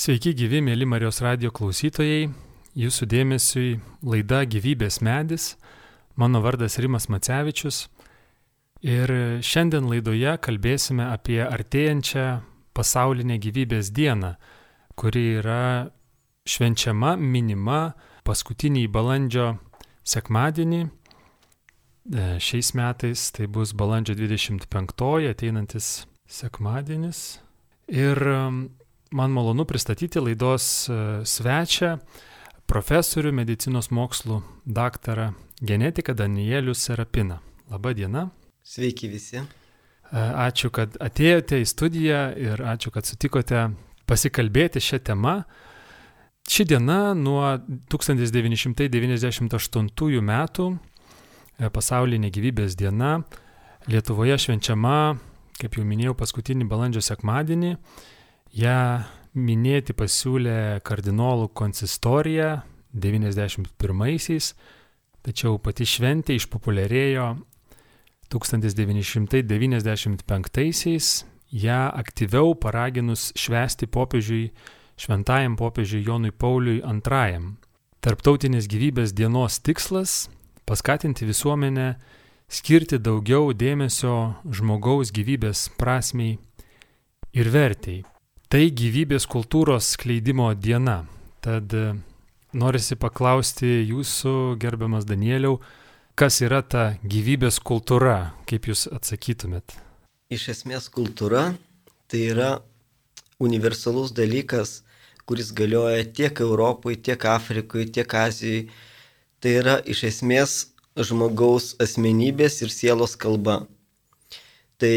Sveiki gyvi, mėly Marijos radio klausytojai. Jūsų dėmesiui laida Gyvybės medis. Mano vardas Rimas Macevičius. Ir šiandien laidoje kalbėsime apie artėjančią pasaulinę gyvybės dieną, kuri yra švenčiama, minima paskutinį balandžio sekmadienį. E, šiais metais tai bus balandžio 25 ateinantis sekmadienis. Ir Man malonu pristatyti laidos e, svečią, profesorių medicinos mokslų daktarą genetiką Danielių Serapiną. Labą dieną. Sveiki visi. E, ačiū, kad atėjote į studiją ir ačiū, kad sutikote pasikalbėti šią temą. Ši diena nuo 1998 metų, e, pasaulinė gyvybės diena, Lietuvoje švenčiama, kaip jau minėjau, paskutinį balandžio sekmadienį. Ja minėti pasiūlė kardinolų konsistorija 91-aisiais, tačiau pati šventė išpopuliarėjo 1995-aisiais, ją aktyviau paraginus švesti popiežiui, šventajam popiežiui Jonui Pauliui II. Tarptautinės gyvybės dienos tikslas - paskatinti visuomenę skirti daugiau dėmesio žmogaus gyvybės prasmiai ir vertėjai. Tai gyvybės kultūros skleidimo diena. Tad e, norisi paklausti jūsų, gerbiamas Danieliau, kas yra ta gyvybės kultūra, kaip jūs atsakytumėt? Iš esmės kultūra tai yra universalus dalykas, kuris galioja tiek Europoje, tiek Afrikoje, tiek Azijoje. Tai yra iš esmės žmogaus asmenybės ir sielos kalba. Tai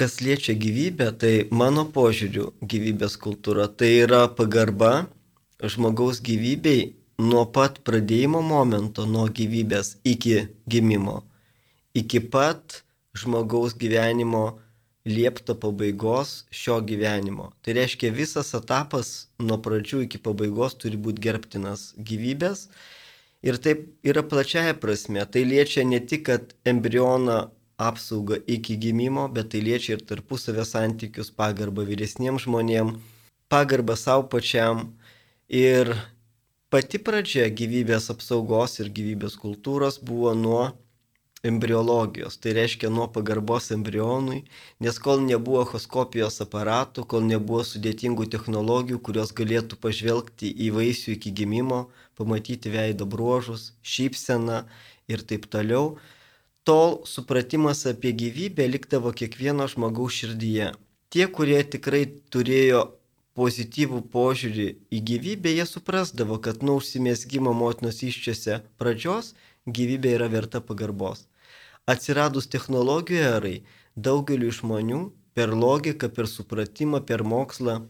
kas liečia gyvybę, tai mano požiūriu gyvybės kultūra tai yra pagarba žmogaus gyvybei nuo pat pradėjimo momento, nuo gyvybės iki gimimo, iki pat žmogaus gyvenimo liepto pabaigos šio gyvenimo. Tai reiškia visas etapas nuo pradžių iki pabaigos turi būti gerbtinas gyvybės. Ir taip yra plačiaja prasme. Tai liečia ne tik, embrioną apsaugą iki gimimo, bet tai liečia ir tarpusavio santykius, pagarbą vyresniems žmonėms, pagarbą savo pačiam. Ir pati pradžia gyvybės apsaugos ir gyvybės kultūros buvo nuo embriologijos, tai reiškia nuo pagarbos embrionui, nes kol nebuvo echoskopijos aparatų, kol nebuvo sudėtingų technologijų, kurios galėtų pažvelgti į vaisių iki gimimo, pamatyti veido bruožus, šypseną ir taip toliau, tol supratimas apie gyvybę likdavo kiekvieno žmogaus širdyje. Tie, kurie tikrai turėjo pozityvų požiūrį į gyvybę, jie suprasdavo, kad nuo užsimėsgymo motinos iščiose pradžios gyvybė yra verta pagarbos. Atsiradus technologijų erai, daugeliu žmonių per logiką, per supratimą, per mokslą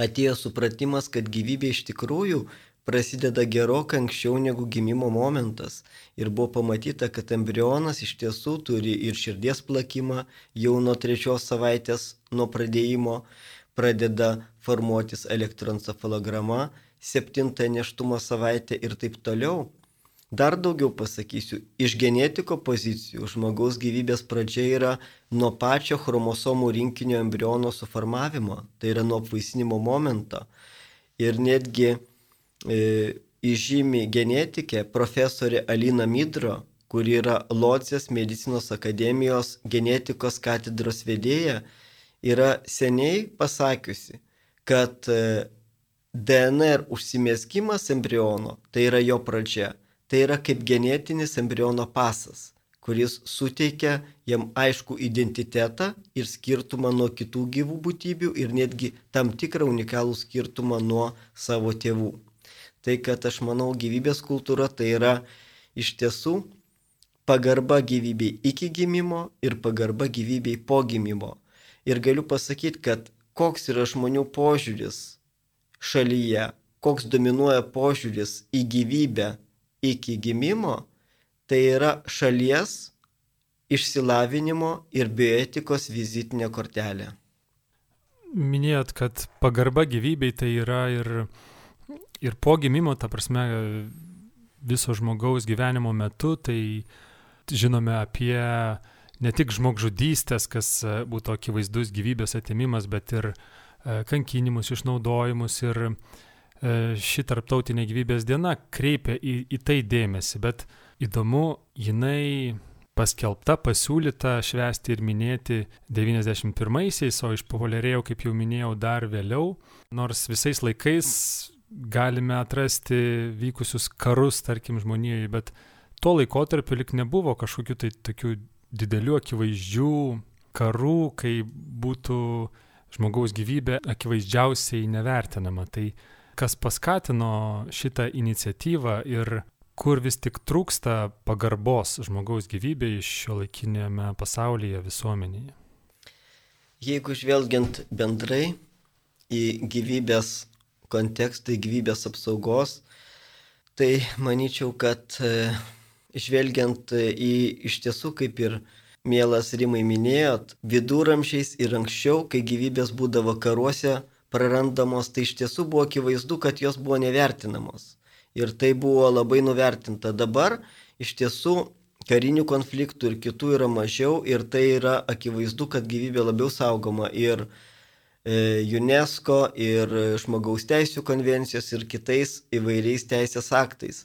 atėjo supratimas, kad gyvybė iš tikrųjų prasideda gerokai anksčiau negu gimimo momentas ir buvo pamatyta, kad embrionas iš tiesų turi ir širdies plakimą jau nuo trečios savaitės nuo pradėjimo pradeda formuotis elektroencefalograma, septintą neštumo savaitę ir taip toliau. Dar daugiau pasakysiu, iš genetiko pozicijų žmogaus gyvybės pradžia yra nuo pačio chromosomų rinkinio embriono suformavimo, tai yra nuo apvaisinimo momento. Ir netgi įžymi genetikė profesorė Alina Midro, kuri yra Lodzės medicinos akademijos genetikos katedros vedėja, yra seniai pasakiusi, kad e, DNR užsimėskimas embriono tai yra jo pradžia. Tai yra kaip genetinis embriono pasas, kuris suteikia jam aišku identitetą ir skirtumą nuo kitų gyvų būtybių ir netgi tam tikrą unikalų skirtumą nuo savo tėvų tai kad aš manau gyvybės kultūra tai yra iš tiesų pagarba gyvybei iki gimimo ir pagarba gyvybei po gimimo. Ir galiu pasakyti, kad koks yra žmonių požiūris šalyje, koks dominuoja požiūris į gyvybę iki gimimo, tai yra šalies išsilavinimo ir bioetikos vizitinė kortelė. Minėjot, kad pagarba gyvybei tai yra ir ir po gimimo, ta prasme, viso žmogaus gyvenimo metu, tai žinome apie ne tik žmogžudystės, kas būtų akivaizdus gyvybės atimimas, bet ir kankinimus, išnaudojimus ir e, ši tarptautinė gyvybės diena kreipia į, į tai dėmesį, bet įdomu, jinai paskelbta, pasiūlyta švęsti ir minėti 91-aisiais, o išpopuliarėjau, kaip jau minėjau, dar vėliau, nors visais laikais galime atrasti vykusius karus, tarkim, žmonijoje, bet tuo laikotarpiu lik nebuvo kažkokių tai tokių didelių akivaizdžių karų, kai būtų žmogaus gyvybė akivaizdžiausiai nevertinama. Tai kas paskatino šitą iniciatyvą ir kur vis tik trūksta pagarbos žmogaus gyvybei šio laikinėme pasaulyje, visuomenėje? Jeigu žvelgiant bendrai į gyvybės kontekstą, į gyvybės apsaugos, tai manyčiau, kad e, žvelgiant į iš tiesų, kaip ir mielas Rimai minėjot, viduramžiais ir anksčiau, kai gyvybės būdavo karuose prarandamos, tai iš tiesų buvo akivaizdu, kad jos buvo nevertinamos. Ir tai buvo labai nuvertinta. Dabar iš tiesų karinių konfliktų ir kitų yra mažiau ir tai yra akivaizdu, kad gyvybė labiau saugoma ir e, UNESCO, ir žmogaus teisų konvencijos, ir kitais įvairiais teisės aktais.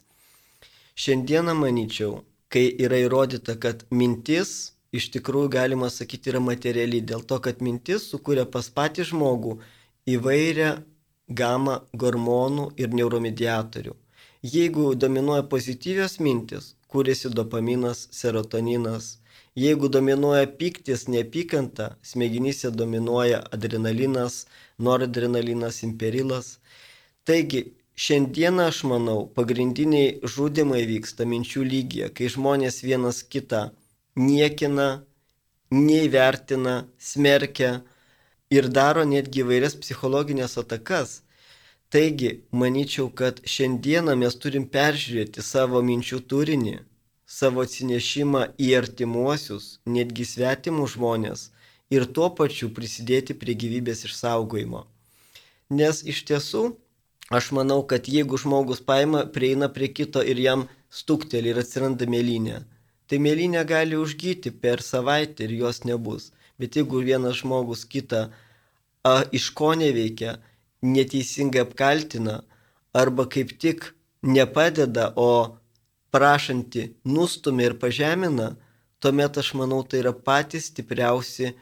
Šiandieną manyčiau, kai yra įrodyta, kad mintis iš tikrųjų galima sakyti yra materiali, dėl to, kad mintis sukuria pas patį žmogų įvairią gamą hormonų ir neuromediatorių. Jeigu dominuoja pozityvios mintis, kūrėsi dopaminas, serotoninas. Jeigu dominuoja piktis, neapykanta, smegenyse dominuoja adrenalinas, noradrenalinas, imperilas. Taigi, šiandieną aš manau, pagrindiniai žudimai vyksta minčių lygyje, kai žmonės vienas kitą niekina, neįvertina, smerkia ir daro netgi vairias psichologinės atakas. Taigi, manyčiau, kad šiandieną mes turim peržiūrėti savo minčių turinį, savo atsinešimą į artimuosius, netgi svetimų žmonės ir tuo pačiu prisidėti prie gyvybės išsaugojimo. Nes iš tiesų, aš manau, kad jeigu žmogus paima, prieina prie kito ir jam stuktelį ir atsiranda mėlynė, tai mėlynė gali užgyti per savaitę ir jos nebus. Bet jeigu vienas žmogus kitą a, iš ko neveikia, neteisingai apkaltina arba kaip tik nepadeda, o prašanti nustumia ir pažemina, tuomet aš manau tai yra patys stipriausi,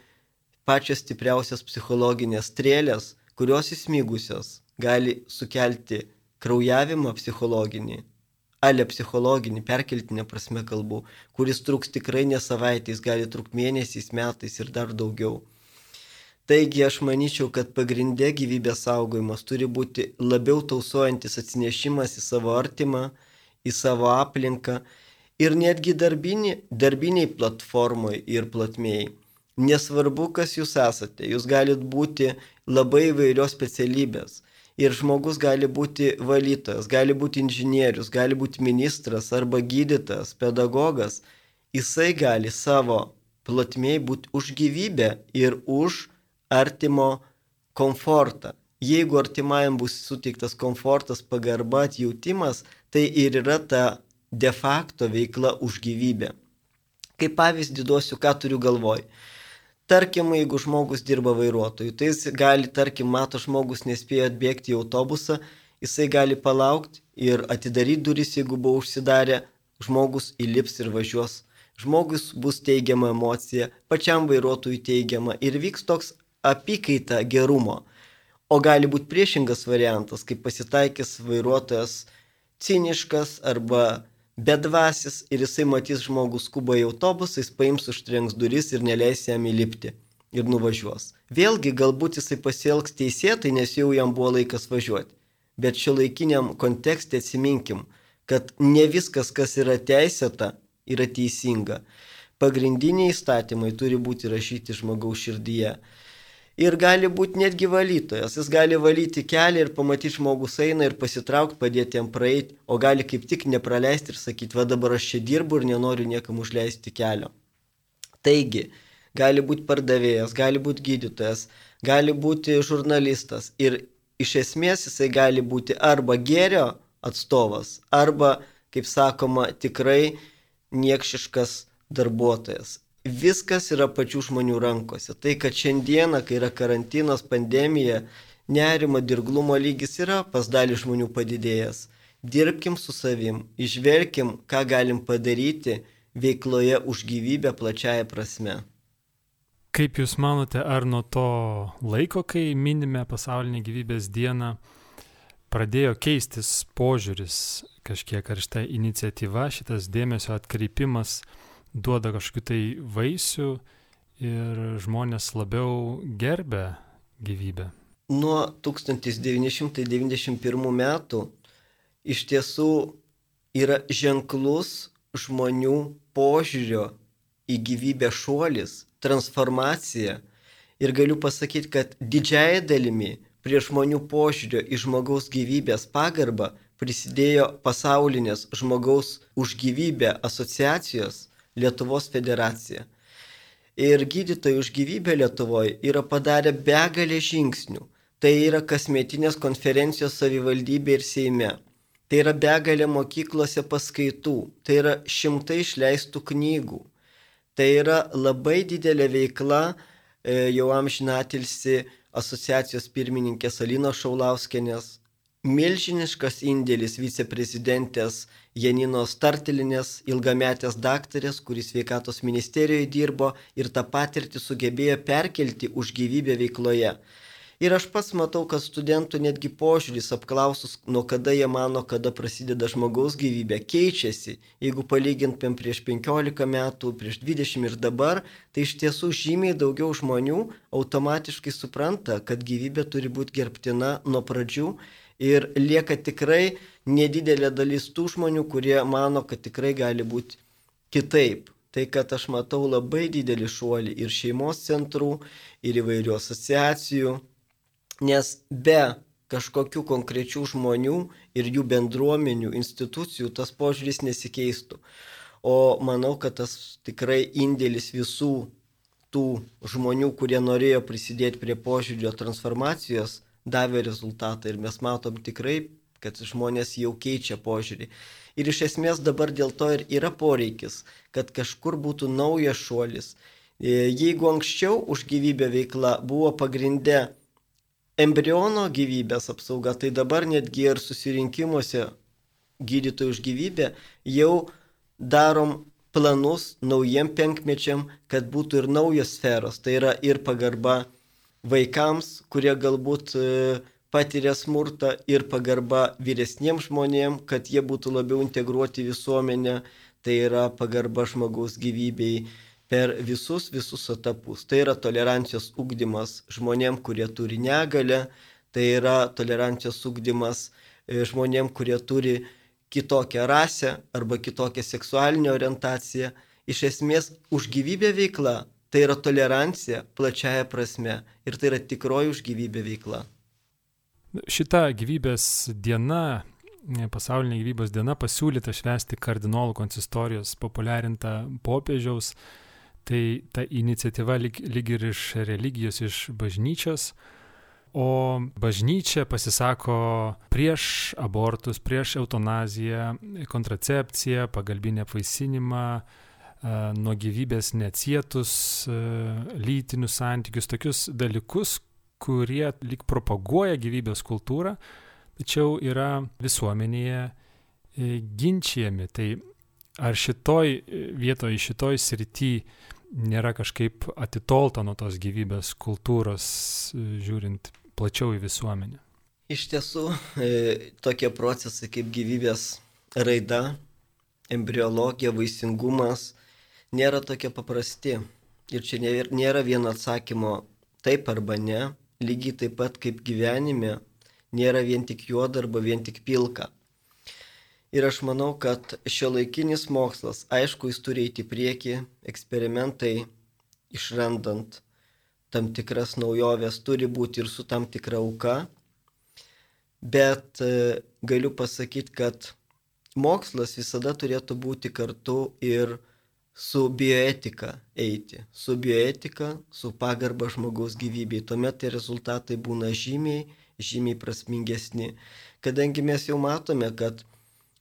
pačios stipriausios psichologinės strėlės, kurios įsmigusios gali sukelti kraujavimą psichologinį ale psichologinį, perkeltinę prasme kalbu, kuris truks tikrai ne savaitės, gali trukti mėnesiais, metais ir dar daugiau. Taigi aš manyčiau, kad pagrindė gyvybės saugojimas turi būti labiau tausojantis atsinešimas į savo artimą, į savo aplinką ir netgi darbinį, darbiniai platformoje ir platmėjai. Nesvarbu, kas jūs esate, jūs galite būti labai įvairios specialybės ir žmogus gali būti valytojas, gali būti inžinierius, gali būti ministras arba gydytojas, pedagogas. Jisai gali savo plotmėj būti už gyvybę ir už artimo komfortą. Jeigu artimajam bus suteiktas komfortas, pagarba, atjautimas, tai ir yra ta de facto veikla už gyvybę. Kaip pavyzdį duosiu, ką turiu galvoj. Tarkim, jeigu žmogus dirba vairuotoju, tai jis gali, tarkim, mato žmogus nespėjo atbėgti į autobusą, jisai gali palaukti ir atidaryti duris, jeigu buvo užsidarę, žmogus įlips ir važiuos. Žmogus bus teigiama emocija, pačiam vairuotojui teigiama ir vyks toks apykaita gerumo. O gali būti priešingas variantas, kai pasitaikys vairuotojas ciniškas arba bedvasis ir jisai matys žmogų skuba į autobusą, jis paims užtrenks duris ir neleis jam įlipti ir nuvažiuos. Vėlgi galbūt jisai pasielgs teisėtai, nes jau jam buvo laikas važiuoti. Bet šio laikiniam kontekste atsiminkim, kad ne viskas, kas yra teisėta, yra teisinga. Pagrindiniai įstatymai turi būti rašyti žmogaus širdyje ir gali būti netgi valytojas. Jis gali valyti kelią ir pamatyti žmogus eina ir pasitraukti, padėti jam praeiti, o gali kaip tik nepraleisti ir sakyti, va dabar aš čia dirbu ir nenoriu niekam užleisti kelio. Taigi, gali būti pardavėjas, gali būti gydytojas, gali būti žurnalistas ir iš esmės jisai gali būti arba gėrio atstovas, arba, kaip sakoma, tikrai niekšiškas darbuotojas. Viskas yra pačių žmonių rankose. Tai, kad šiandieną, kai yra karantinas, pandemija, nerimo, dirglumo lygis yra pas dalį žmonių padidėjęs. Dirbkim su savim, išvelkim, ką galim padaryti veikloje už gyvybę plačiaja prasme. Kaip Jūs manote, ar nuo to laiko, kai minime pasaulinę gyvybės dieną, pradėjo keistis požiūris kažkiek, ar šitą iniciatyvą, šitas dėmesio atkreipimas duoda kažkokiu tai vaisių ir žmonės labiau gerbė gyvybę? Nuo 1991 metų iš tiesų yra ženklus žmonių požiūrio į gyvybę šuolis transformacija ir galiu pasakyti, kad didžiai dalimi prie žmonių požiūrio į žmogaus gyvybės pagarbą prisidėjo pasaulinės žmogaus už gyvybę asociacijos Lietuvos federacija. Ir gydytojai už gyvybę Lietuvoje yra padarę begalę žingsnių. Tai yra kasmetinės konferencijos savivaldybė ir Seime. Tai yra begalė mokyklose paskaitų. Tai yra šimtai išleistų knygų. Tai yra labai didelė veikla e, jau amžinatilsi asociacijos pirmininkės Alinos Šaulauskenės, milžiniškas indėlis viceprezidentės Janinos Tartelinės, ilgametės daktarės, kuris sveikatos ministerijoje dirbo ir tą patirtį sugebėjo perkelti už gyvybę veikloje. Ir aš pats matau, kad studentų netgi požiūris apklausus, nuo kada jie mano, kada prasideda žmogaus gyvybė, keičiasi. Jeigu palygintumėm prieš 15 metų, prieš 20 ir dabar, tai iš tiesų žymiai daugiau žmonių automatiškai supranta, kad gyvybė turi būti gerbtina nuo pradžių ir lieka tikrai nedidelė dalis tų žmonių, kurie mano, kad tikrai gali būti kitaip. Tai kad aš matau labai didelį šuolį ir šeimos centrų, ir įvairių asociacijų, nes be kažkokių konkrečių žmonių ir jų bendruomenių, institucijų tas požiūris nesikeistų. O manau, kad tas tikrai indėlis visų tų žmonių, kurie norėjo prisidėti prie požiūrio transformacijos, davė rezultatą ir mes matom tikrai, kad žmonės jau keičia požiūrį. Ir iš esmės dabar dėl to ir yra poreikis, kad kažkur būtų naujas šuolis. E, jeigu anksčiau už gyvybę veikla buvo pagrindė embriono gyvybės apsauga, tai dabar netgi ir susirinkimuose gydytojų už gyvybę jau darom planus naujiem penkmečiam, kad būtų ir naujos sferos. Tai yra ir pagarba vaikams, kurie galbūt e, patiria smurtą, ir pagarba vyresniems žmonėms, kad jie būtų labiau integruoti visuomenę. Tai yra pagarba žmogaus gyvybei per visus, visus etapus. Tai yra tolerancijos ugdymas žmonėm, kurie turi negalę, tai yra tolerancijos ugdymas e, žmonėm, kurie turi kitokią rasę arba kitokią seksualinę orientaciją. Iš esmės, už gyvybę veikla tai yra tolerancija plačiaja prasme ir tai yra tikroji už gyvybę veikla. Šita gyvybės diena, pasaulinė gyvybės diena pasiūlyta švesti kardinolų konsistorijos populiarinta popiežiaus Tai ta iniciatyva lyg, lyg ir iš religijos, iš bažnyčios, o bažnyčia pasisako prieš abortus, prieš eutanaziją, kontracepciją, pagalbinį apvaisinimą, nuo gyvybės neatsietus lytinius santykius, tokius dalykus, kurie lyg propaguoja gyvybės kultūrą, tačiau yra visuomenėje e, ginčiami. Tai ar šitoj vietoj, šitoj srity nėra kažkaip atitolta nuo tos gyvybės kultūros, žiūrint plačiau į visuomenę? Iš tiesų, e, tokie procesai kaip gyvybės raida, embriologija, vaisingumas nėra tokie paprasti. Ir čia nėra vieno atsakymo taip arba ne, lygiai taip pat kaip gyvenime nėra vien tik juoda arba vien tik pilka. Ir aš manau, kad šio laikinis mokslas, aišku, jis turi eiti į priekį, eksperimentai išrandant tam tikras naujoves turi būti ir su tam tikra auka, bet e, galiu pasakyti, kad mokslas visada turėtų būti kartu ir su bioetika eiti, su bioetika, su pagarba žmogaus gyvybei. Tuomet tie rezultatai būna žymiai, žymiai prasmingesni, kadangi mes jau matome, kad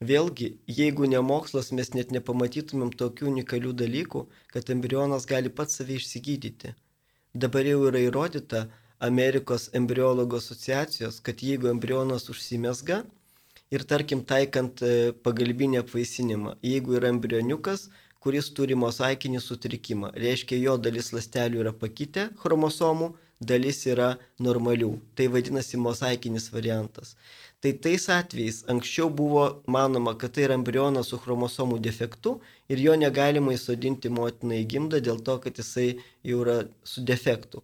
Vėlgi, jeigu ne mokslas, mes net nepamatytumėm tokių unikalių dalykų, kad embrionas gali pats save išsigydyti. Dabar jau yra įrodyta Amerikos embriologų asociacijos, kad jeigu embrionas užsimesga ir tarkim taikant e, pagalbinį apvaisinimą, jeigu yra embrioniukas, kuris turi mozaikinį sutrikimą, reiškia jo dalis lastelių yra pakitę chromosomų, dalis yra normalių. Tai vadinasi mozaikinis variantas. Tai tais atvejais anksčiau buvo manoma, kad tai yra embrionas su chromosomų defektu ir jo negalima įsodinti motinai gimdą dėl to, kad jisai jau yra su defektu.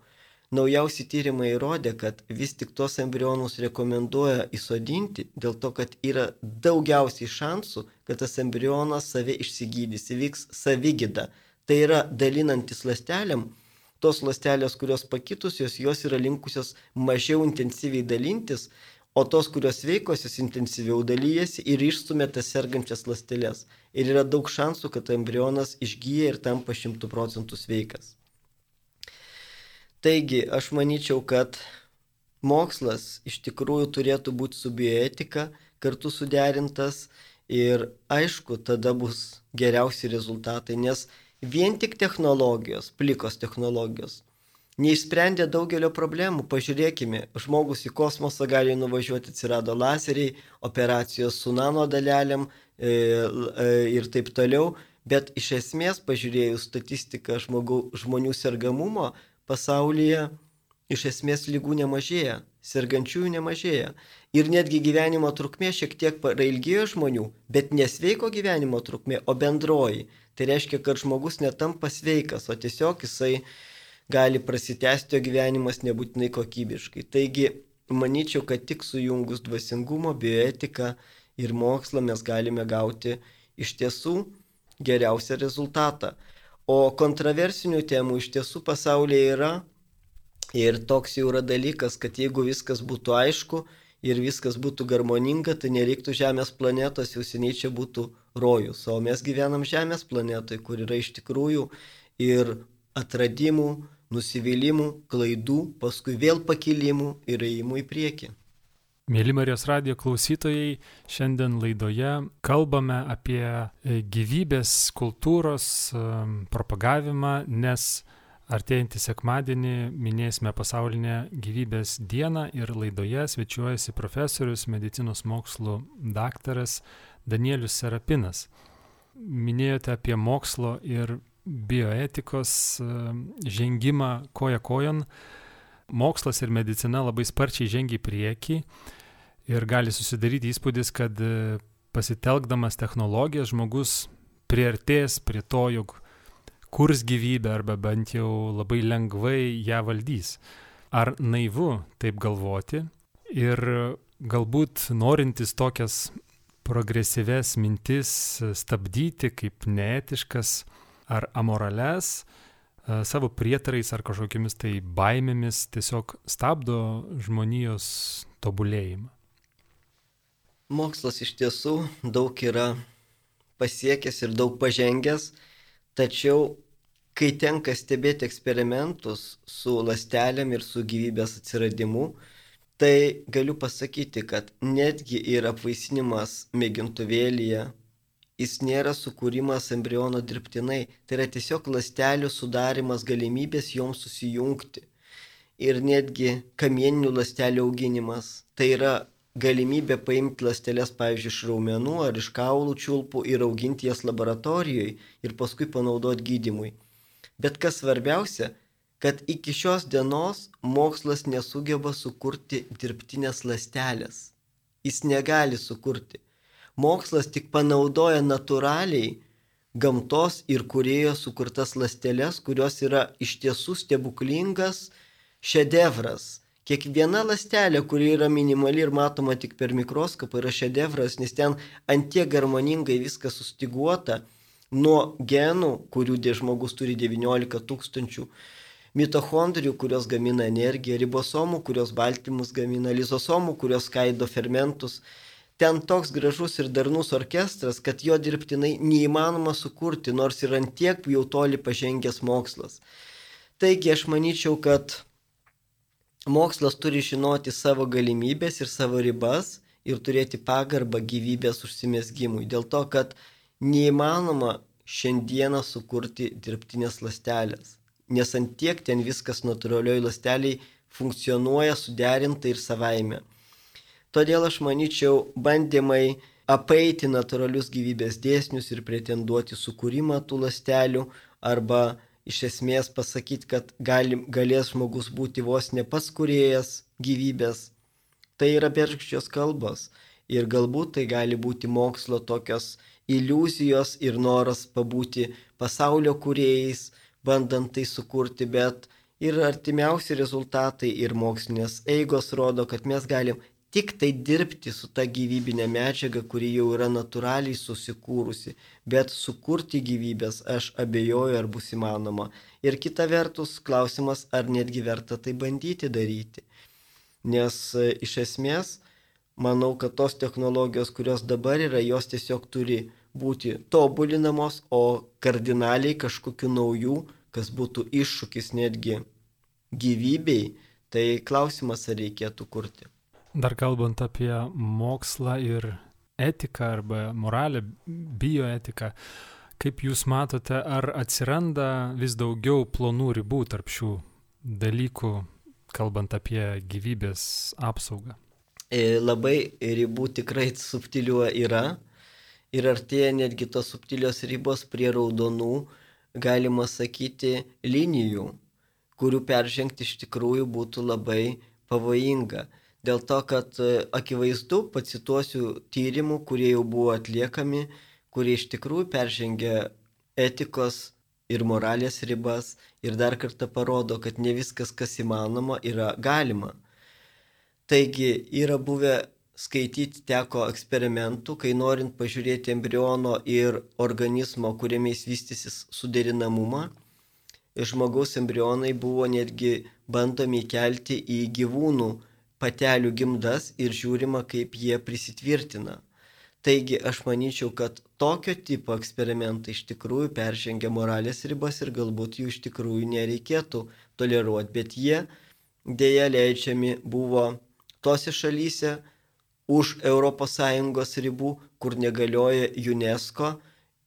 Naujausi tyrimai įrodė, kad vis tik tuos embrionus rekomenduoja įsodinti dėl to, kad yra daugiausiai šansų, kad tas embrionas save išsigydys, įvyks savigyda. Tai yra dalinantis lastelėm, tos lastelės, kurios pakitusios, jos yra linkusios mažiau intensyviai dalintis o tos, kurios veikos, jis intensyviau dalyjasi ir išstumė tas sergančias lastelės. Ir yra daug šansų, kad embrionas išgyja ir tampa šimtų procentų sveikas. Taigi, aš manyčiau, kad mokslas iš tikrųjų turėtų būti su bioetika kartu suderintas ir aišku, tada bus geriausi rezultatai, nes vien tik technologijos, plikos technologijos neišsprendė daugelio problemų. Pažiūrėkime, žmogus į kosmosą gali nuvažiuoti, atsirado laseriai, operacijos su nano dalelėm e, e, ir taip toliau, bet iš esmės pažiūrėjus statistiką žmogų, žmonių sergamumo pasaulyje, iš esmės lygų nemažėja, sergančiųjų nemažėja. Ir netgi gyvenimo trukmė šiek tiek prailgėjo žmonių, bet nesveiko gyvenimo trukmė, o bendroji. Tai reiškia, kad žmogus netampa sveikas, o tiesiog jisai gali prasitęsti jo gyvenimas nebūtinai kokybiškai. Taigi, manyčiau, kad tik sujungus dvasingumo, bioetiką ir mokslą mes galime gauti iš tiesų geriausią rezultatą. O kontroversinių temų iš tiesų pasaulyje yra ir toks jau yra dalykas, kad jeigu viskas būtų aišku ir viskas būtų harmoninga, tai nereiktų Žemės planetos, jau seniai čia būtų rojus. O mes gyvenam Žemės planetoje, kur yra iš tikrųjų ir atradimų, nusivylimų, klaidų, paskui vėl pakilimų ir ėjimų į priekį. Mėly Marijos radio klausytojai, šiandien laidoje kalbame apie e, gyvybės kultūros e, propagavimą, nes artėjantį sekmadienį minėsime pasaulinę gyvybės dieną ir laidoje svečiuojasi profesorius, medicinos mokslų daktaras Danielius Serapinas. Minėjote apie mokslo ir bioetikos e, žengimą koja kojon. Mokslas ir medicina labai sparčiai žengia į priekį ir gali susidaryti įspūdis, kad e, pasitelkdamas technologijas žmogus priartės prie to, jog kurs gyvybę arba bent jau labai lengvai ją valdys. Ar naivu taip galvoti ir galbūt norintis tokias progresyves mintis stabdyti kaip neetiškas, ar amorales, e, savo prietarais ar kažkokiamis tai baimėmis tiesiog stabdo žmonijos tobulėjimą. Mokslas iš tiesų daug yra pasiekęs ir daug pažengęs, tačiau kai tenka stebėti eksperimentus su lastelėm ir su gyvybės atsiradimu, tai galiu pasakyti, kad netgi ir apvaisinimas mėgintuvėlyje jis nėra sukūrimas embriono dirbtinai, tai yra tiesiog lastelių sudarimas galimybės joms susijungti. Ir netgi kamieninių lastelių auginimas, tai yra galimybė paimti lastelės, pavyzdžiui, iš raumenų ar iš kaulų čiulpų ir auginti jas laboratorijoje ir paskui panaudoti gydimui. Bet kas svarbiausia, kad iki šios dienos mokslas nesugeba sukurti dirbtinės lastelės. Jis negali sukurti mokslas tik panaudoja natūraliai gamtos ir kurėjo sukurtas ląsteles, kurios yra iš tiesų stebuklingas šedevras. Kiekviena ląstelė, kuri yra minimali ir matoma tik per mikroskopą, yra šedevras, nes ten antie harmoningai viskas sustiguota nuo genų, kurių žmogus turi 19 tūkstančių, mitochondrijų, kurios gamina energiją, ribosomų, kurios baltymus gamina, lizosomų, kurios skaido fermentus ten toks gražus ir darnus orkestras, kad jo dirbtinai neįmanoma sukurti, nors ir antiek jau toli pažengęs mokslas. Taigi aš manyčiau, kad mokslas turi žinoti savo galimybės ir savo ribas ir turėti pagarbą gyvybės užsimesgymui. Dėl to, kad neįmanoma šiandieną sukurti dirbtinės lastelės, nes ant tiek ten viskas natūralioj lasteliai funkcionuoja suderinta ir savaime. Todėl aš manyčiau, bandymai apeiti natūralius gyvybės dėsnius ir pretenduoti sukūrimą tų lastelių arba iš esmės pasakyti, kad gali, galės žmogus būti vos ne pats kuriejas gyvybės, tai yra bergždžios kalbos. Ir galbūt tai gali būti mokslo tokios iliuzijos ir noras pabūti pasaulio kuriejais, bandant tai sukurti, bet ir artimiausi rezultatai ir mokslinės eigos rodo, kad mes galim tik tai dirbti su ta gyvybinė medžiaga, kuri jau yra natūraliai susikūrusi, bet sukurti gyvybės aš abejoju, ar bus įmanoma. Ir kita vertus, klausimas, ar netgi verta tai bandyti daryti. Nes e, iš esmės, manau, kad tos technologijos, kurios dabar yra, jos tiesiog turi būti tobulinamos, o kardinaliai kažkokiu naujų, kas būtų iššūkis netgi gyvybei, tai klausimas, ar reikėtų kurti. Dar kalbant apie mokslą ir etiką arba moralę, bioetiką, kaip Jūs matote, ar atsiranda vis daugiau plonų ribų tarp šių dalykų, kalbant apie gyvybės apsaugą? E, labai ribų tikrai subtilių yra ir artėja netgi tos subtilios ribos prie raudonų, galima sakyti, linijų, kurių peržengti iš tikrųjų būtų labai pavojinga. Dėl to, kad e, akivaizdu, pacituosiu tyrimų, kurie jau buvo atliekami, kurie iš tikrųjų peržengia etikos ir moralės ribas ir dar kartą parodo, kad ne viskas, kas įmanoma, yra galima. Taigi yra buvę skaityti teko eksperimentų, kai norint pažiūrėti embriono ir organizmo, kuriame jis vystysis suderinamumą, žmogaus embrionai buvo netgi bandomi kelti į gyvūnų patelių gimdas ir žiūrima, kaip jie prisitvirtina. Taigi aš manyčiau, kad tokio tipo eksperimentai iš tikrųjų peržengia moralės ribas ir galbūt jų iš tikrųjų nereikėtų toleruoti, bet jie dėja leidžiami buvo tose šalyse, už ES ribų, kur negalioja UNESCO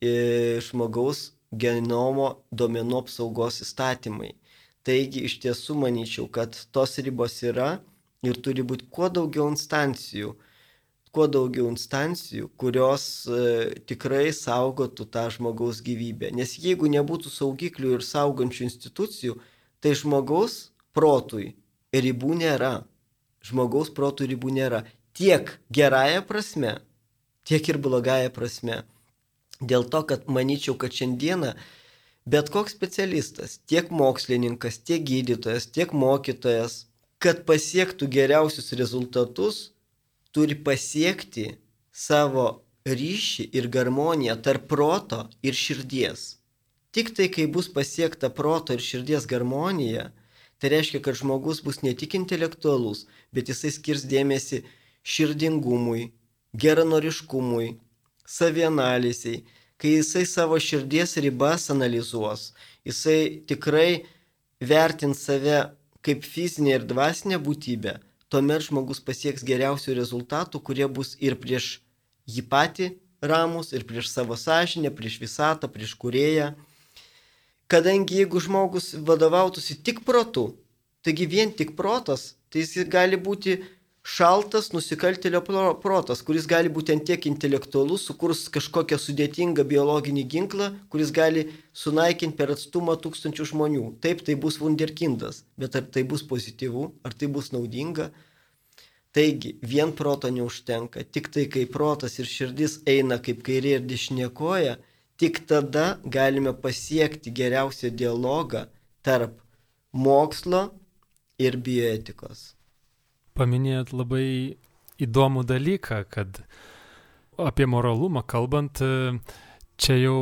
žmogaus genomo domenų apsaugos įstatymai. Taigi iš tiesų manyčiau, kad tos ribos yra ir turi būti kuo daugiau instancijų, kuo daugiau instancijų, kurios e, tikrai saugotų tą žmogaus gyvybę. Nes jeigu nebūtų saugiklių ir saugančių institucijų, tai žmogaus protui ribų nėra. Žmogaus protų ribų nėra tiek gerąją prasme, tiek ir blogąją prasme. Dėl to, kad manyčiau, kad šiandieną bet koks specialistas, tiek mokslininkas, tiek gydytojas, tiek mokytojas, kad pasiektų geriausius rezultatus, turi pasiekti savo ryšį ir harmoniją tarp proto ir širdies. Tik tai, kai bus pasiekta proto ir širdies harmonija, tai reiškia, kad žmogus bus ne tik intelektualus, bet jisai skirs dėmesį širdingumui, geranoriškumui, savianaliziai, kai jisai savo širdies ribas analizuos, jisai tikrai vertins save kaip fizinė ir dvasinė būtybė, tuomet žmogus pasieks geriausių rezultatų, kurie bus ir prieš jį patį ramus, ir prieš savo sąžinę, prieš visatą, prieš kurėją. Kadangi jeigu žmogus vadovautųsi tik protu, taigi vien tik protas, tai jis gali būti šaltas nusikaltėlio protas, kuris gali būti tiek intelektualus, sukurs kažkokią sudėtingą biologinį ginklą, kuris gali sunaikinti per atstumą tūkstančių žmonių. Taip, tai bus wunderkindas, bet ar tai bus pozityvu, ar tai bus naudinga? Taigi, vien proto neužtenka, tik tai kai protas ir širdis eina kaip kairė ir dešinė koja, tik tada galime pasiekti geriausią dialogą tarp mokslo ir bioetikos paminėjot labai įdomų dalyką, kad apie moralumą kalbant, čia jau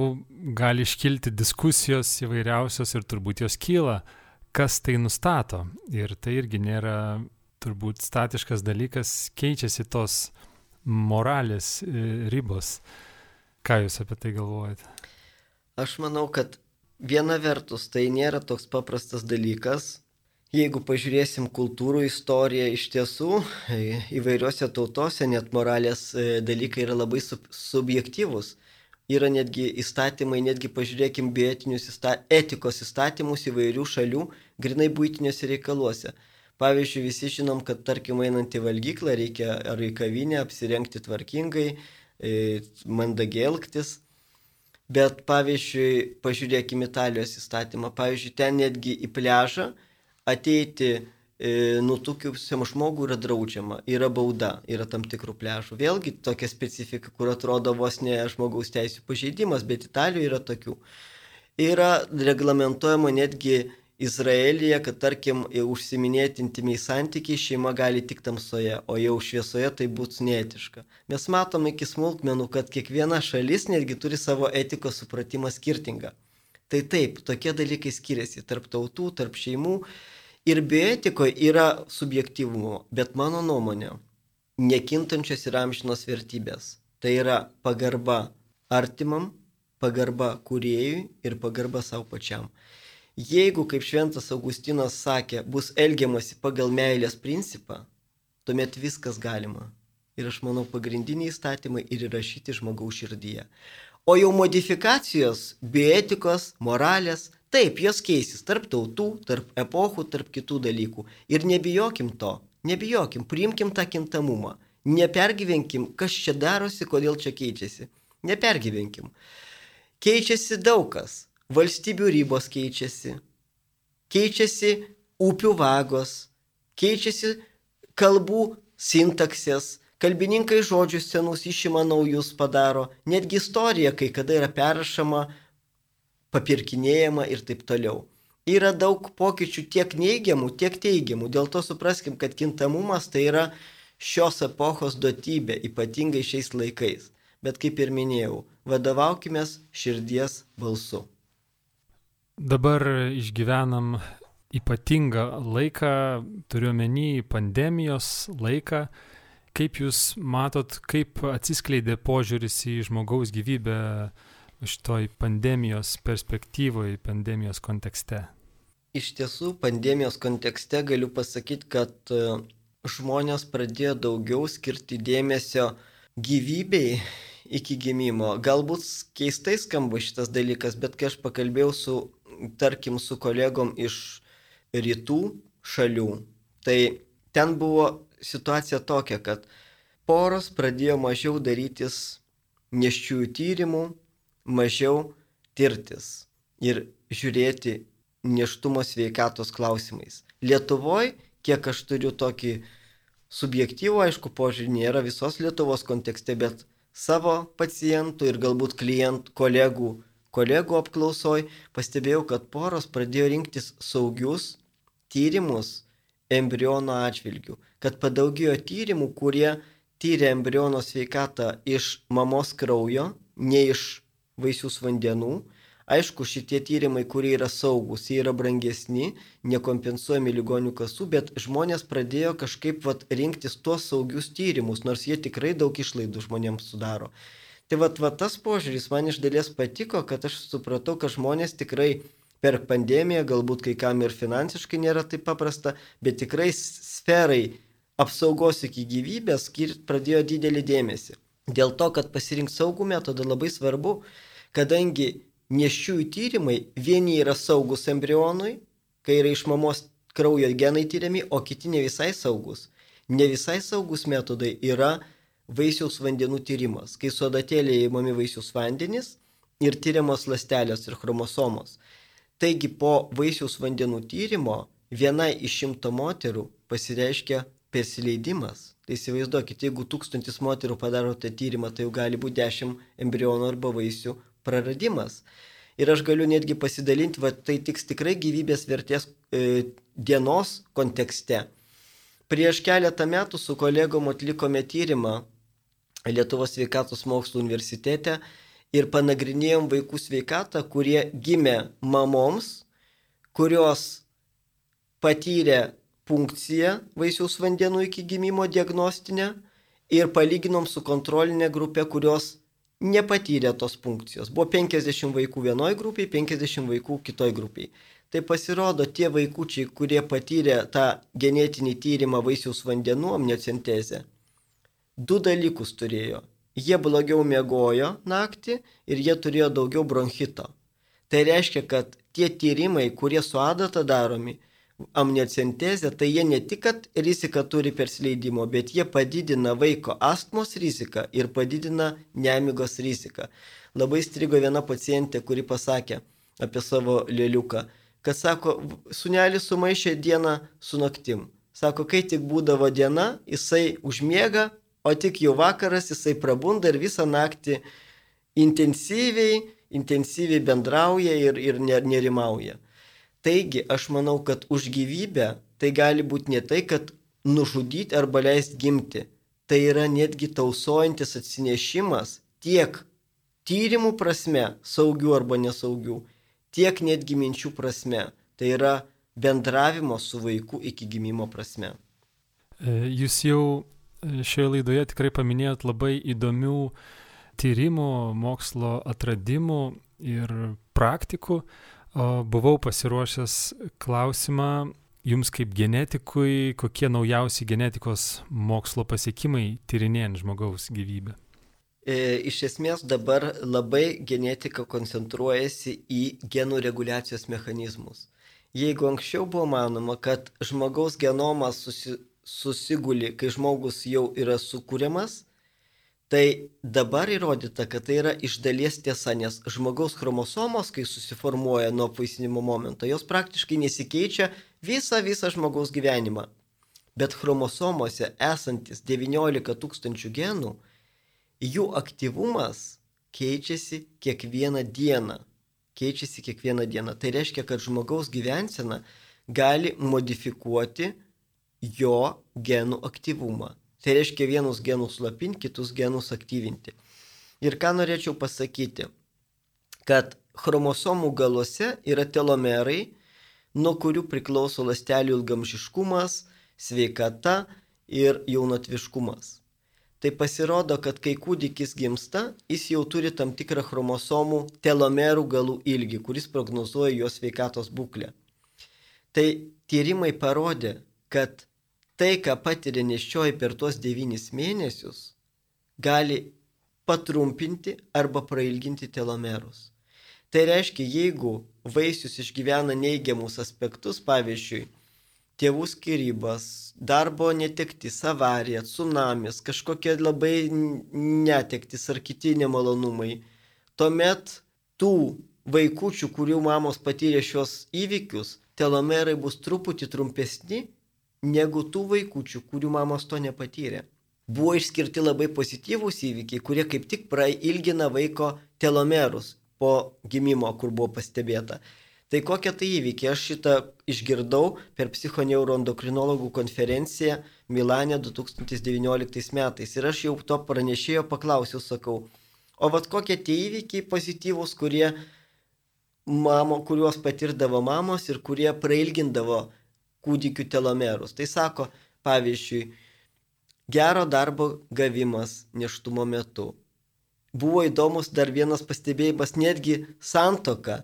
gali iškilti diskusijos įvairiausios ir turbūt jos kyla, kas tai nustato. Ir tai irgi nėra turbūt statiškas dalykas, keičiasi tos moralės e, ribos. Ką Jūs apie tai galvojate? Aš manau, kad viena vertus tai nėra toks paprastas dalykas, Jeigu pažiūrėsim kultūrų istoriją, iš tiesų įvairiuose tautose net moralės e, dalykai yra labai sub subjektyvūs. Yra netgi įstatymai, netgi pažiūrėkim bioetinius įsta etikos įstatymus įvairių šalių, grinai būtiniuose reikaluose. Pavyzdžiui, visi žinom, kad tarkim einant į valgyklą reikia ar į kavinę apsirengti tvarkingai, e, mandagiai elgtis. Bet pavyzdžiui, pažiūrėkime Italijos įstatymą, pavyzdžiui, ten netgi į pležą ateiti e, nutukiusiam žmogui yra draudžiama, yra bauda, yra tam tikrų pležų. Vėlgi tokia specifika, kur atrodo vos ne žmogaus teisų pažeidimas, bet Italijoje yra tokių. Yra reglamentuojama netgi Izraelyje, kad tarkim užsiminėti intimiai santykiai šeima gali tik tamsoje, o jau šviesoje tai būtų neetiška. Mes matome iki smulkmenų, kad kiekviena šalis netgi turi savo etikos supratimą skirtingą. Tai taip, tokie dalykai skiriasi tarp tautų, tarp šeimų ir bioetikoje yra subjektivumo, bet mano nuomonė, nekintančios yra amžinos vertybės. Tai yra pagarba artimam, pagarba kuriejui ir pagarba savo pačiam. Jeigu, kaip šventas Augustinas sakė, bus elgiamasi pagal meilės principą, tuomet viskas galima. Ir aš manau, pagrindiniai įstatymai ir įrašyti žmogaus širdyje. O jau modifikacijos, bioetikos, moralės, taip, jos keisis tarp tautų, tarp epochų, tarp kitų dalykų. Ir nebijokim to, nebijokim, priimkim tą kintamumą. Nepergyvenkim, kas čia darosi, kodėl čia keičiasi. Nepergyvenkim. Keičiasi daug kas valstybių ribos keičiasi, keičiasi upių vagos, keičiasi kalbų sintaksės, kalbininkai žodžius senus išima naujus padaro, netgi istorija kai kada yra perrašama, papirkinėjama ir taip toliau. Yra daug pokyčių tiek neigiamų, tiek teigiamų, dėl to supraskim, kad kintamumas tai yra šios epochos duotybė, ypatingai šiais laikais. Bet kaip ir minėjau, vadovaukime širdies balsu. Dabar išgyvenam ypatingą laiką, turiuomenį pandemijos laiką. Kaip Jūs matot, kaip atsiskleidė požiūris į žmogaus gyvybę šitoj pandemijos perspektyvoje, pandemijos kontekste? Iš tiesų, pandemijos kontekste galiu pasakyti, kad e, žmonės pradėjo daugiau skirti dėmesio gyvybei iki gimimo. Galbūt keistai skamba šitas dalykas, bet kai aš pakalbėjau su tarkim, su kolegom iš rytų šalių, tai ten buvo situacija tokia, kad poros pradėjo mažiau darytis neščiųjų tyrimų, mažiau tirtis ir žiūrėti neštumo sveikatos klausimais. Lietuvoje, kiek aš turiu tokį subjektyvų, aišku, požiūrį, nėra visos Lietuvos kontekste, bet savo pacientų ir galbūt klientų, kolegų kolegų apklausoj pastebėjau, kad poros pradėjo rinktis saugius tyrimus embriono atžvilgių, kad padaugėjo tyrimų, kurie tyrė embriono sveikatą iš mamos kraujo, ne iš vaisius vandenų. Aišku, šitie tyrimai, kurie yra saugus, jie yra brangesni, nekompensuojami ligonių kasų, bet žmonės pradėjo kažkaip vat, rinktis tuos saugius tyrimus, nors jie tikrai daug išlaidų žmonėms sudaro. Tai vat, vat tas požiūris man iš dalies patiko, kad aš supratau, kad žmonės tikrai per pandemiją, galbūt kai kam ir finansiškai nėra taip paprasta, bet tikrai sferai apsaugos iki gyvybės skirt pradėjo didelį dėmesį. Dėl to, kad pasirinkti saugų metodą labai svarbu, kadangi neščiųjų tyrimai vieni yra saugus embrionui, kai yra iš mamos kraujo genai tyriami, o kiti ne visai saugus. Ne visai saugus metodai yra vaisiaus vandenų tyrimas, kai su adatėlė įmami vaisiaus vandenys ir tyriamos lastelės ir chromosomos. Taigi po vaisiaus vandenų tyrimo viena iš šimto moterų pasireiškia persileidimas. Tai įsivaizduokit, jeigu tūkstantis moterų padaro tą tyrimą, tai jau gali būti dešimt embrionų arba vaisių praradimas. Ir aš galiu netgi pasidalinti, va, tai tiks tikrai gyvybės vertės e, dienos kontekste. Prieš keletą metų su kolegom atlikome tyrimą Lietuvos sveikatos mokslo universitete ir panagrinėjom vaikų sveikatą, kurie gimė mamoms, kurios patyrė punkciją vaisiaus vandenų iki gimimo diagnostinę ir palyginom su kontrolinė grupė, kurios nepatyrė tos funkcijos. Buvo 50 vaikų vienoje grupėje, 50 vaikų kitoje grupėje. Tai pasirodo, tie vaikučiai, kurie patyrė tą genetinį tyrimą vaisiaus vandenų amniocentezę, du dalykus turėjo. Jie blogiau miegojo naktį ir jie turėjo daugiau bronchito. Tai reiškia, kad tie tyrimai, kurie su adata daromi, amniocentezė, tai jie ne tik, kad riziką turi persleidimo, bet jie padidina vaiko astmos riziką ir padidina nemigos riziką. Labai strigo viena pacientė, kuri pasakė apie savo lėliuką kad sako, sunelis sumaišė dieną su naktim. Sako, kai tik būdavo diena, jisai užmiega, o tik jau vakaras jisai prabunda ir visą naktį intensyviai, intensyviai bendrauja ir, ir nerimauja. Taigi, aš manau, kad už gyvybę tai gali būti ne tai, kad nužudyti arba leisti gimti. Tai yra netgi tausojantis atsinešimas tiek tyrimų prasme, saugių arba nesaugių, tiek netgi minčių prasme. Tai yra bendravimo su vaiku iki gimimo prasme. E, jūs jau e, šioje laidoje tikrai paminėjot labai įdomių tyrimų, mokslo atradimų ir praktikų. Buvau pasiruošęs klausimą jums kaip genetikui, kokie naujausi genetikos mokslo pasiekimai tyrinėjant žmogaus gyvybę. E, iš esmės dabar labai genetika koncentruojasi į genų reguliacijos mechanizmus. Jeigu anksčiau buvo manoma, kad žmogaus genomas susi, susiguli, kai žmogus jau yra sukūriamas, tai dabar įrodyta, kad tai yra iš dalies tiesa, nes žmogaus chromosomos, kai susiformuoja nuo apvaisinimo momento, jos praktiškai nesikeičia visą visą žmogaus gyvenimą. Bet chromosomose esantis 19 tūkstančių genų jų aktyvumas keičiasi kiekvieną dieną. Keičiasi kiekvieną dieną. Tai reiškia, kad žmogaus gyvensena gali modifikuoti jo genų aktyvumą. Tai reiškia vienus genus slapinti, kitus genus aktyvinti. Ir ką norėčiau pasakyti, kad chromosomų galuose yra telomerai, nuo kurių priklauso ląstelių ilgamžiškumas, sveikata ir jaunatviškumas tai pasirodo, kad kai kūdikis gimsta, jis jau turi tam tikrą chromosomų telomerų galų ilgį, kuris prognozuoja jo sveikatos būklę. Tai tyrimai parodė, kad tai, ką patiria neščioji per tuos devynis mėnesius, gali patrumpinti arba prailginti telomerus. Tai reiškia, jeigu vaisius išgyvena neigiamus aspektus, pavyzdžiui, tėvų skirybas, darbo netektis, avarija, tsunamis, kažkokie labai netektis ar kiti nemalonumai. Tuomet tų vaikučių, kurių mamos patyrė šios įvykius, telomerai bus truputį trumpesni negu tų vaikučių, kurių mamos to nepatyrė. Buvo išskirti labai pozityvūs įvykiai, kurie kaip tik prailgina vaiko telomerus po gimimo, kur buvo pastebėta. Tai kokie tai įvykiai? Aš šitą išgirdau per psichoneuroendokrinologų konferenciją Milane 2019 metais. Ir aš jau to pranešėjo paklausiau, sakau, o vad kokie tie įvykiai pozityvūs, kurie mamo, kuriuos patirdavo mamos ir kurie prailgindavo kūdikių telomerus. Tai sako, pavyzdžiui, gero darbo gavimas neštumo metu. Buvo įdomus dar vienas pastebėjimas, netgi santoka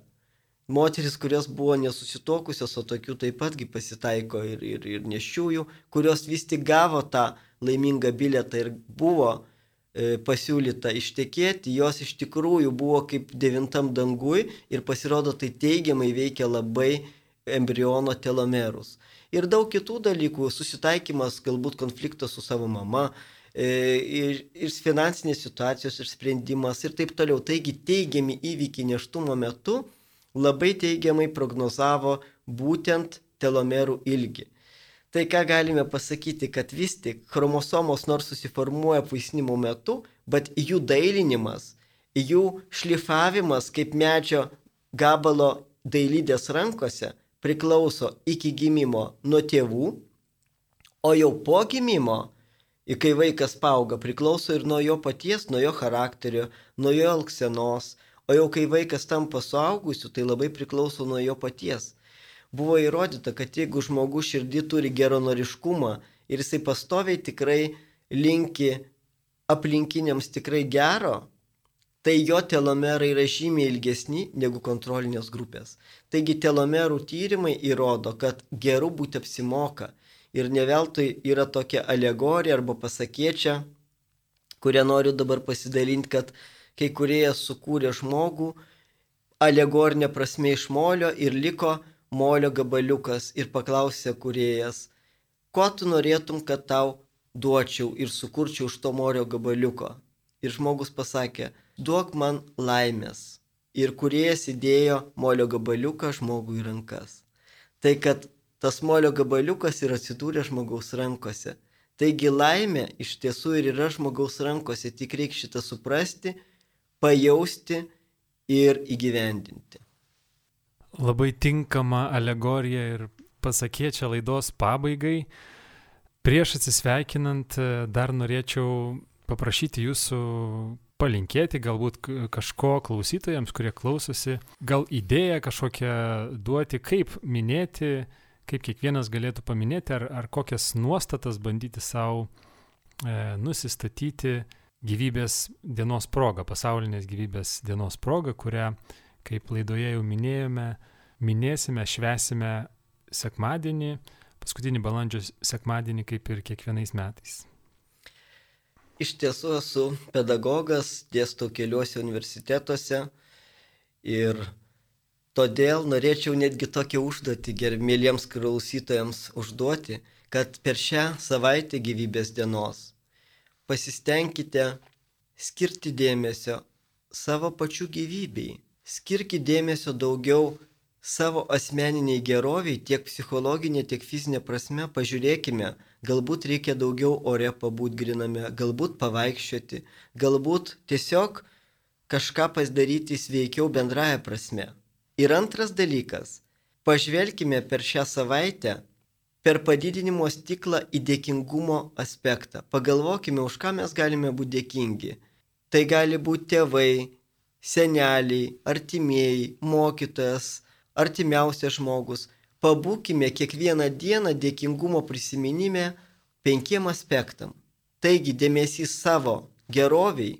moteris, kurios buvo nesusitokusios, o tokių taip patgi pasitaiko ir, ir, ir nešiųjų, kurios vis tik gavo tą laimingą bilietą ir buvo e, pasiūlyta ištekėti, jos iš tikrųjų buvo kaip devintam dangui ir pasirodo tai teigiamai veikia labai embriono telomerus. Ir daug kitų dalykų, susitaikymas, galbūt konfliktas su savo mama, e, ir, ir finansinės situacijos ir sprendimas ir taip toliau. Taigi teigiami įvykiai neštumo metu labai teigiamai prognozavo būtent telomerų ilgį. Tai ką galime pasakyti, kad vis tik chromosomos nors susiformuoja apvaisinimo metu, bet jų dailinimas, jų šlifavimas kaip medžio gabalo dailydės rankose priklauso iki gimimo nuo tėvų, o jau po gimimo, kai vaikas auga, priklauso ir nuo jo paties, nuo jo charakterio, nuo jo elgsenos, O jau kai vaikas tampa suaugusiu, tai labai priklauso nuo jo paties. Buvo įrodyta, kad jeigu žmogus širdį turi geronoriškumą ir jisai pastoviai tikrai linki aplinkiniams tikrai gero, tai jo telomerai yra žymiai ilgesni negu kontrolinės grupės. Taigi telomerų tyrimai įrodo, kad geru būti apsimoka. Ir ne veltui yra tokia alegorija arba pasakėčia, kurią noriu dabar pasidalinti, kad kai kurie sukūrė žmogų alegorinė prasme iš molio ir liko molio gabaliukas ir paklausė kuriejas, ko tu norėtum, kad tau duočiau ir sukurčiau iš to molio gabaliuko. Ir žmogus pasakė, duok man laimės. Ir kuriejas įdėjo molio gabaliuką žmogui į rankas. Tai kad tas molio gabaliukas ir atsidūrė žmogaus rankose. Taigi laimė iš tiesų ir yra žmogaus rankose, tik reikia šitą suprasti, pajausti ir įgyvendinti. Labai tinkama alegorija ir pasakėčia laidos pabaigai. Prieš atsisveikinant dar norėčiau paprašyti jūsų palinkėti galbūt kažko klausytojams, kurie klausosi, gal idėją kažkokią duoti, kaip minėti, kaip kiekvienas galėtų paminėti, ar, ar kokias nuostatas bandyti savo e, nusistatyti gyvybės dienos proga, pasaulinės gyvybės dienos proga, kurią, kaip laidoje jau minėjome, minėsime, švesime sekmadienį, paskutinį balandžio sekmadienį, kaip ir kiekvienais metais. Iš tiesų esu pedagogas, dėstau keliuose universitetuose ir todėl norėčiau netgi tokią užduotį gerbėliems klausytojams užduoti, kad per šią savaitę gyvybės dienos pasistengkite skirti dėmesio savo pačių gyvybei. Skirkite dėmesio daugiau savo asmeniniai geroviai, tiek psichologinė, tiek fizinė prasme. Pažiūrėkime, galbūt reikia daugiau ore pabūt griname, galbūt pavaikščioti, galbūt tiesiog kažką pasidaryti sveikiau bendraja prasme. Ir antras dalykas, pažvelkime per šią savaitę per padidinimo stiklą į dėkingumo aspektą. Pagalvokime, už ką mes galime būti dėkingi. Tai gali būti tėvai, seneliai, artimieji, mokytojas, artimiausias žmogus. Pabūkime kiekvieną dieną dėkingumo prisiminime penkiem aspektam. Taigi dėmesys savo geroviai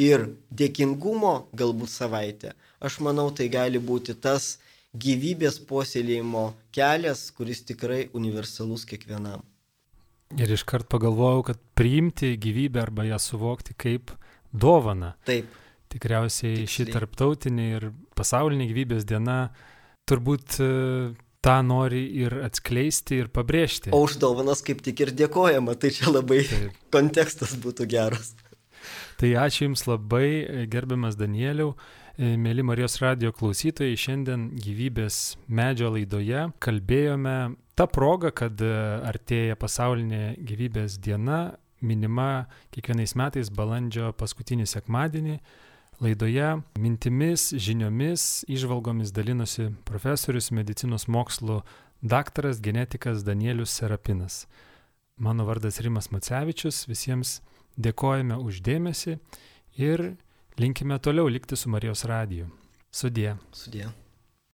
ir dėkingumo galbūt savaitę. Aš manau, tai gali būti tas gyvybės puoselėjimo kelias, kuris tikrai universalus kiekvienam. Ir iškart pagalvojau, kad priimti gyvybę arba ją suvokti kaip dovana. Taip. Tikriausiai Tiksliai. ši tarptautinė ir pasaulinė gyvybės diena turbūt e, tą nori ir atskleisti ir pabrėžti. O už dovanas kaip tik ir dėkojama, tai čia labai Taip. kontekstas būtų geras. Tai ačiū Jums labai, gerbiamas Danieliau. E, mėly Marijos radio klausytojai, šiandien gyvybės medžio laidoje kalbėjome tą progą, kad e, artėja pasaulinė gyvybės diena, minima kiekvienais metais balandžio paskutinį sekmadienį. Laidoje mintimis, žiniomis, išvalgomis dalinosi profesorius medicinos mokslo daktaras genetikas Danielius Serapinas. Mano vardas Rimas Macevičius, visiems dėkojame uždėmesi ir Linkime toliau likti su Marijos radiju. Sudie. Sudie.